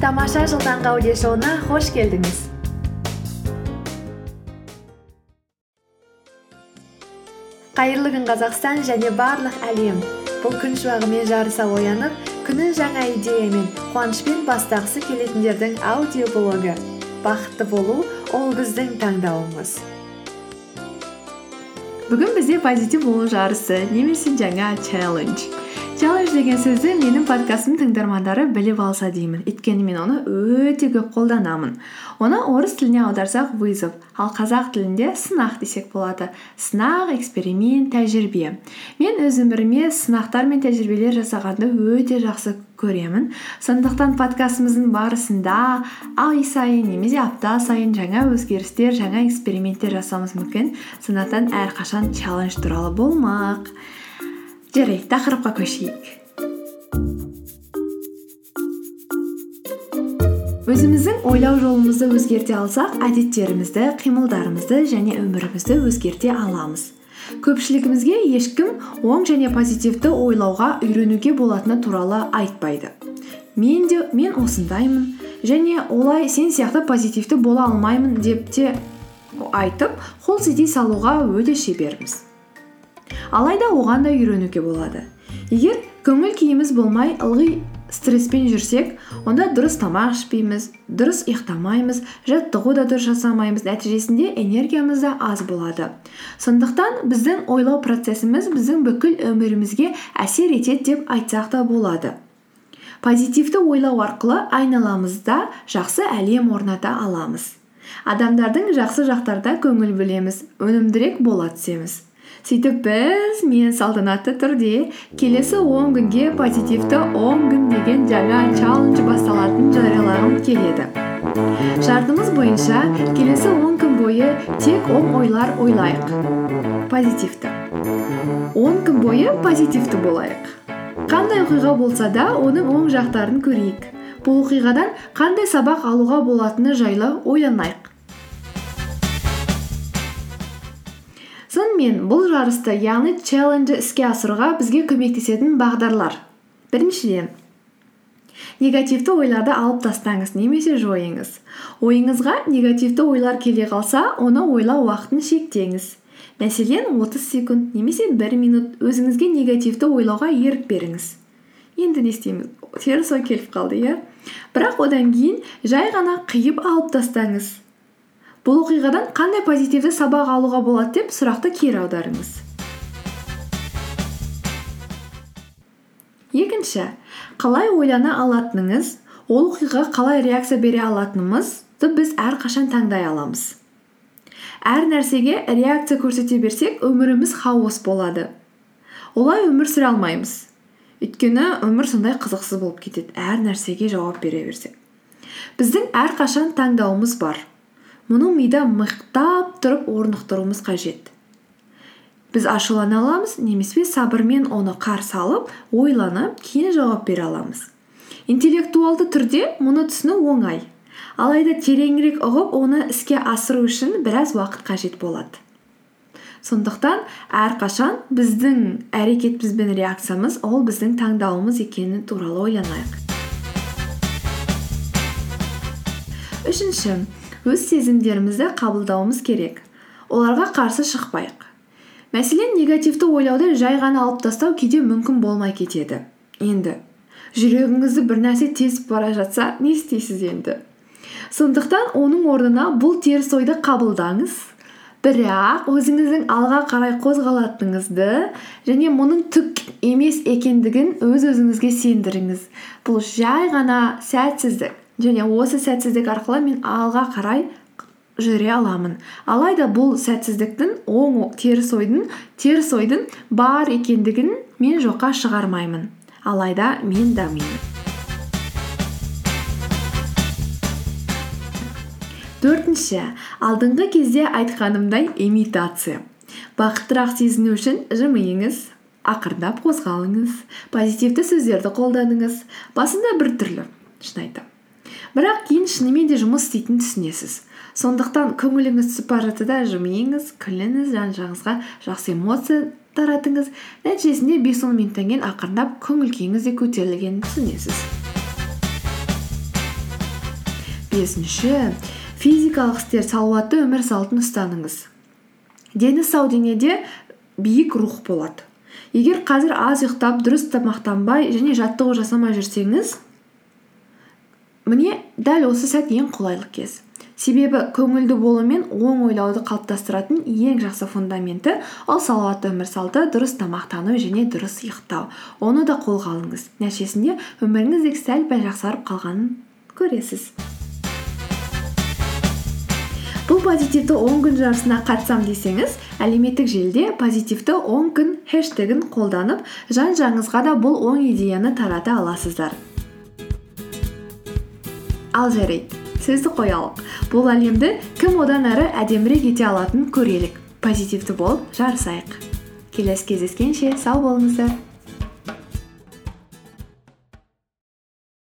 тамаша жыл таңғы аудиошоуына қош келдіңіз. Қайырлы күн қазақстан және барлық әлем. Бұл күн шуағымен жарыса оянып күнін жаңа идеямен қуанышпен бастағысы келетіндердің аудиоблогы. Бақытты болу ол біздің таңдауымыз. Бүгін бізде позитив болу жарысы немесе жаңа челлендж челлендж деген сөзді менің подкастымның тыңдармандары біліп алса деймін. Өйткені мен оны өте көп қолданамын. Оны орыс тіліне аударсақ вызов ал қазақ тілінде сынақ десек болады. Сынақ эксперимент тәжірибе. Мен өз өміріме сынақтар мен тәжірибелер жасағанды өте жақсы көремін. Сондықтан подкастымыздың барысында ай сайын немесе апта сайын жаңа өзгерістер жаңа эксперименттер жасауымыз мүмкін. Сондықтан әрқашан челлендж туралы болмақ. Жарайды тақырыпқа көшейік өзіміздің ойлау жолымызды өзгерте алсақ әдеттерімізді қимылдарымызды және өмірімізді өзгерте аламыз көпшілігімізге ешкім оң және позитивті ойлауға үйренуге болатыны туралы айтпайды мен де мен осындаймын және олай сен сияқты позитивті бола алмаймын деп те айтып қол сілтей салуға өте шеберміз алайда оған да үйренуге болады. Егер көңіл күйіміз болмай ылғи стресспен жүрсек онда дұрыс тамақ ішпейміз дұрыс ұйықтамаймыз жаттығу да дұрыс жасамаймыз нәтижесінде энергиямыз да аз болады. Сондықтан біздің ойлау процессіміз біздің бүкіл өмірімізге әсер етеді деп айтсақ та болады. Позитивті ойлау арқылы айналамызда жақсы әлем орната аламыз. Адамдардың жақсы жақтарда көңіл бөлеміз өнімдірек бола түсеміз. Сөйтіп біз мен салтанатты түрде келесі он күнге позитивті он күн деген жаңа челлендж басталатынын жариялағым келеді. Шартымыз бойынша келесі он күн бойы тек оң ойлар ойлайық. Позитивті. Он күн бойы позитивті болайық. Қандай оқиға болса да оның оң жақтарын көрейік. Бұл оқиғадан қандай сабақ алуға болатыны жайлы ойланайық. Сонымен бұл жарысты яғни челленджі іске асыруға бізге көмектесетін бағдарлар. Біріншіден негативті ойларды алып тастаңыз немесе жойыңыз. Ойыңызға негативті ойлар келе қалса оны ойлау уақытын шектеңіз. Мәселен 30 секунд немесе 1 минут өзіңізге негативті ойлауға ерік беріңіз. Енді не істейміз? Теріс ой келіп қалды иә? Бірақ одан кейін жай ғана қиып алып тастаңыз. Бұл оқиғадан қандай позитивті сабақ алуға болады деп сұрақты кері аударыңыз. Екінші қалай ойлана алатыныңыз ол оқиғаға қалай реакция бере алатынымызды біз әрқашан таңдай аламыз. Әр нәрсеге реакция көрсете берсек өміріміз хаос болады. Олай өмір сүре алмаймыз. Өйткені өмір сондай қызықсыз болып кетеді әр нәрсеге жауап бере берсек. Біздің әрқашан таңдауымыз бар. Мұны мида мықтап тұрып орнықтыруымыз қажет. Біз ашулана аламыз немесе сабырмен оны қарсы алып ойланып кейін жауап бере аламыз. Интеллектуалды түрде мұны түсіну оңай. Алайда тереңірек ұғып оны іске асыру үшін біраз уақыт қажет болады. Сондықтан әрқашан біздің әрекетіміз бен реакциямыз ол біздің таңдауымыз екені туралы ойланайық. Үшінші өз сезімдерімізді қабылдауымыз керек. Оларға қарсы шықпайық. Мәселен негативті ойлауды жай ғана алып тастау кейде мүмкін болмай кетеді. Енді жүрегіңізді бір нәрсе тесіп бара жатса не істейсіз енді? Сондықтан оның орнына бұл теріс ойды қабылдаңыз. Бірақ өзіңіздің алға қарай қозғалатыныңызды және мұның түк емес екендігін өз өзіңізге сендіріңіз. Бұл жай ғана сәтсіздік. Және осы сәтсіздік арқылы мен алға қарай жүре аламын. Алайда бұл сәтсіздіктің оң теріс ойдың бар екендігін мен жоққа шығармаймын. Алайда мен дамимын төртінші алдыңғы кезде айтқанымдай имитация. Бақыттырақ сезіну үшін жымиыңыз ақырындап қозғалыңыз позитивті сөздерді қолданыңыз басында біртүрлі шын айтамын. Бірақ кейін шынымен де жұмыс істейтінін түсінесіз. Сондықтан көңіліңіз түсіп бара жатса да жымиыңыз күліңіз жан жағыңызға жақсы эмоция таратыңыз. Нәтижесінде бес он минуттан кейін ақырындап көңіл күйіңіз де көтерілгенін түсінесіз. Бесінші. Физикалық істер салауатты өмір салтын ұстаныңыз. Дені сау денеде биік рух болады. Егер қазір аз ұйықтап дұрыс тамақтанбай және жаттығу жасамай жүрсеңіз міне дәл осы сәт ең қолайлы кез. Себебі көңілді болу мен оң ойлауды қалыптастыратын ең жақсы фундаменті ол салауатты өмір салты дұрыс тамақтану және дұрыс ұйықтау. Оны да қолға алыңыз. Нәтижесінде өміріңіз сәл пәл жақсарып қалғанын көресіз. Бұл позитивті он күн жарысына қатысам десеңіз әлеуметтік желіде позитивті он күн хештегін қолданып жан жағыңызға да бұл оң идеяны тарата аласыздар. Ал жарайды сөзді қоялық бұл әлемді кім одан әрі әдемірек ете алатынын көрелік. Позитивті болып жарысайық. Келесі кездескенше сау болыңыздар.